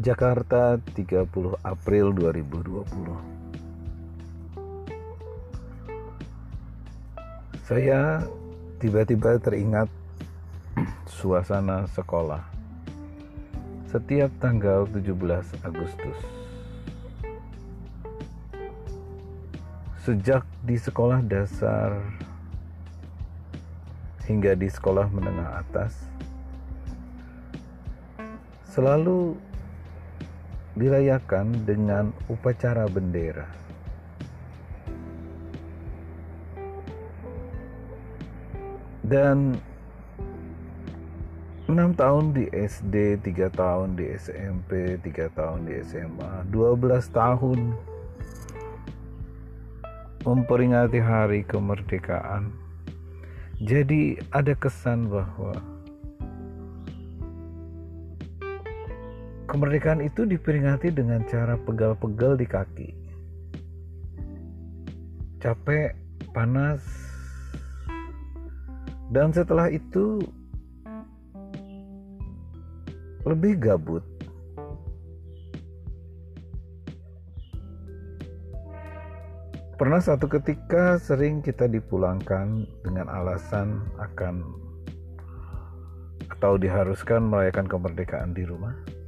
Jakarta 30 April 2020 Saya tiba-tiba teringat suasana sekolah. Setiap tanggal 17 Agustus. Sejak di sekolah dasar hingga di sekolah menengah atas selalu dirayakan dengan upacara bendera. Dan enam tahun di SD, tiga tahun di SMP, tiga tahun di SMA, 12 tahun memperingati hari kemerdekaan. Jadi ada kesan bahwa Kemerdekaan itu diperingati dengan cara pegal-pegal di kaki. Capek, panas, dan setelah itu lebih gabut. Pernah satu ketika sering kita dipulangkan dengan alasan akan atau diharuskan merayakan kemerdekaan di rumah.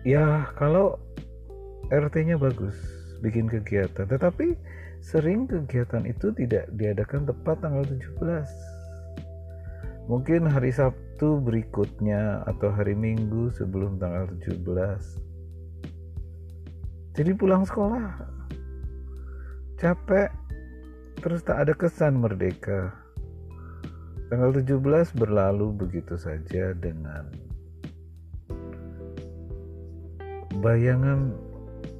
Ya, kalau RT-nya bagus, bikin kegiatan, tetapi sering kegiatan itu tidak diadakan tepat tanggal 17. Mungkin hari Sabtu berikutnya atau hari Minggu sebelum tanggal 17. Jadi pulang sekolah capek terus tak ada kesan merdeka. Tanggal 17 berlalu begitu saja dengan bayangan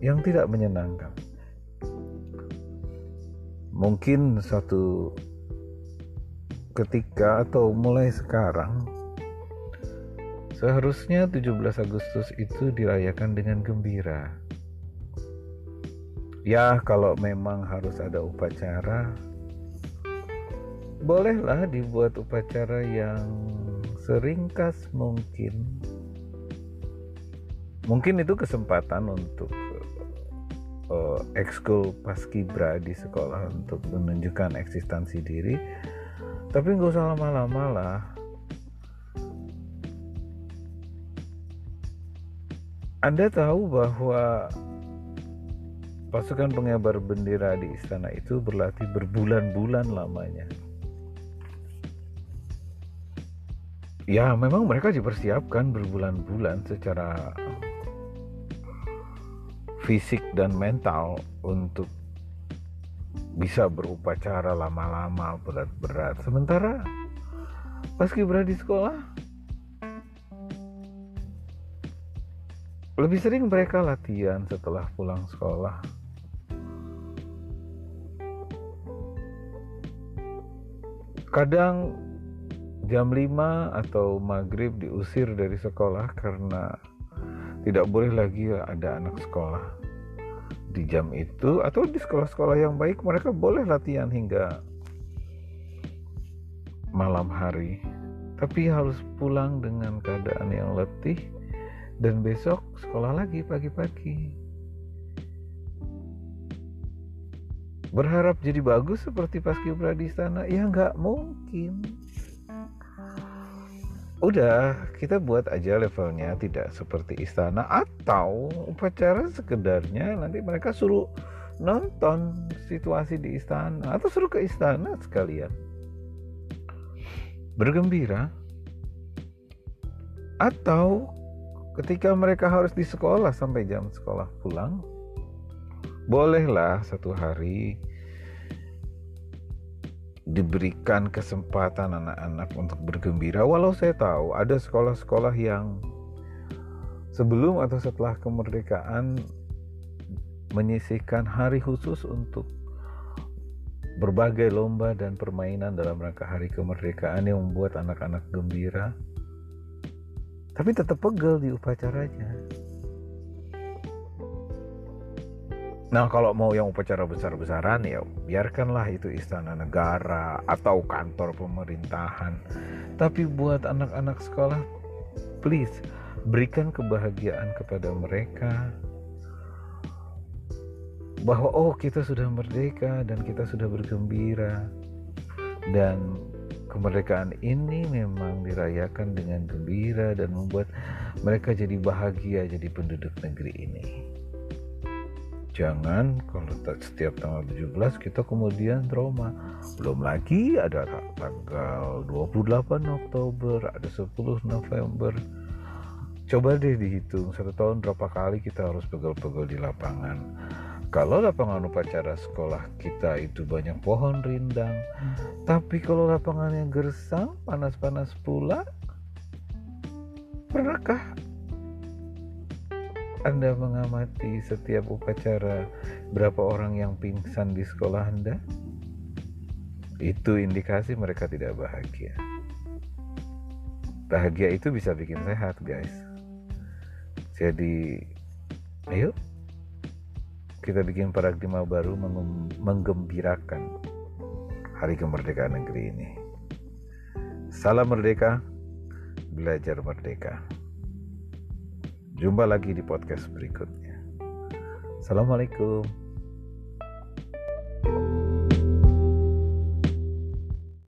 yang tidak menyenangkan. Mungkin satu ketika atau mulai sekarang seharusnya 17 Agustus itu dirayakan dengan gembira. Ya, kalau memang harus ada upacara, bolehlah dibuat upacara yang seringkas mungkin mungkin itu kesempatan untuk uh, ekskul paskibra di sekolah untuk menunjukkan eksistensi diri tapi nggak usah lama-lama lah Anda tahu bahwa pasukan pengibar bendera di istana itu berlatih berbulan-bulan lamanya. Ya, memang mereka dipersiapkan berbulan-bulan secara fisik dan mental untuk bisa berupacara lama-lama berat-berat. Sementara pas kibra di sekolah lebih sering mereka latihan setelah pulang sekolah. Kadang jam 5 atau maghrib diusir dari sekolah karena tidak boleh lagi ada anak sekolah di jam itu atau di sekolah-sekolah yang baik mereka boleh latihan hingga malam hari. Tapi harus pulang dengan keadaan yang letih dan besok sekolah lagi pagi-pagi. Berharap jadi bagus seperti paskibra di sana? Ya nggak mungkin udah kita buat aja levelnya tidak seperti istana atau upacara sekedarnya. Nanti mereka suruh nonton situasi di istana atau suruh ke istana sekalian. Bergembira. Atau ketika mereka harus di sekolah sampai jam sekolah pulang bolehlah satu hari diberikan kesempatan anak-anak untuk bergembira. Walau saya tahu ada sekolah-sekolah yang sebelum atau setelah kemerdekaan menyisihkan hari khusus untuk berbagai lomba dan permainan dalam rangka hari kemerdekaan yang membuat anak-anak gembira. Tapi tetap pegel di upacaranya Nah kalau mau yang upacara besar-besaran ya biarkanlah itu istana negara atau kantor pemerintahan. Tapi buat anak-anak sekolah, please berikan kebahagiaan kepada mereka bahwa oh kita sudah merdeka dan kita sudah bergembira dan kemerdekaan ini memang dirayakan dengan gembira dan membuat mereka jadi bahagia jadi penduduk negeri ini. Jangan kalau setiap tanggal 17 kita kemudian trauma. Belum lagi ada tanggal 28 Oktober, ada 10 November. Coba deh dihitung satu tahun berapa kali kita harus pegel-pegel di lapangan kalau lapangan upacara sekolah kita itu banyak pohon rindang, hmm. tapi kalau lapangannya gersang, panas-panas pula, pernahkah Anda mengamati setiap upacara berapa orang yang pingsan di sekolah Anda? Itu indikasi mereka tidak bahagia. Bahagia itu bisa bikin sehat, guys. Jadi, ayo kita bikin paradigma baru menggembirakan hari kemerdekaan negeri ini. Salam merdeka, belajar merdeka. Jumpa lagi di podcast berikutnya. Assalamualaikum. thank you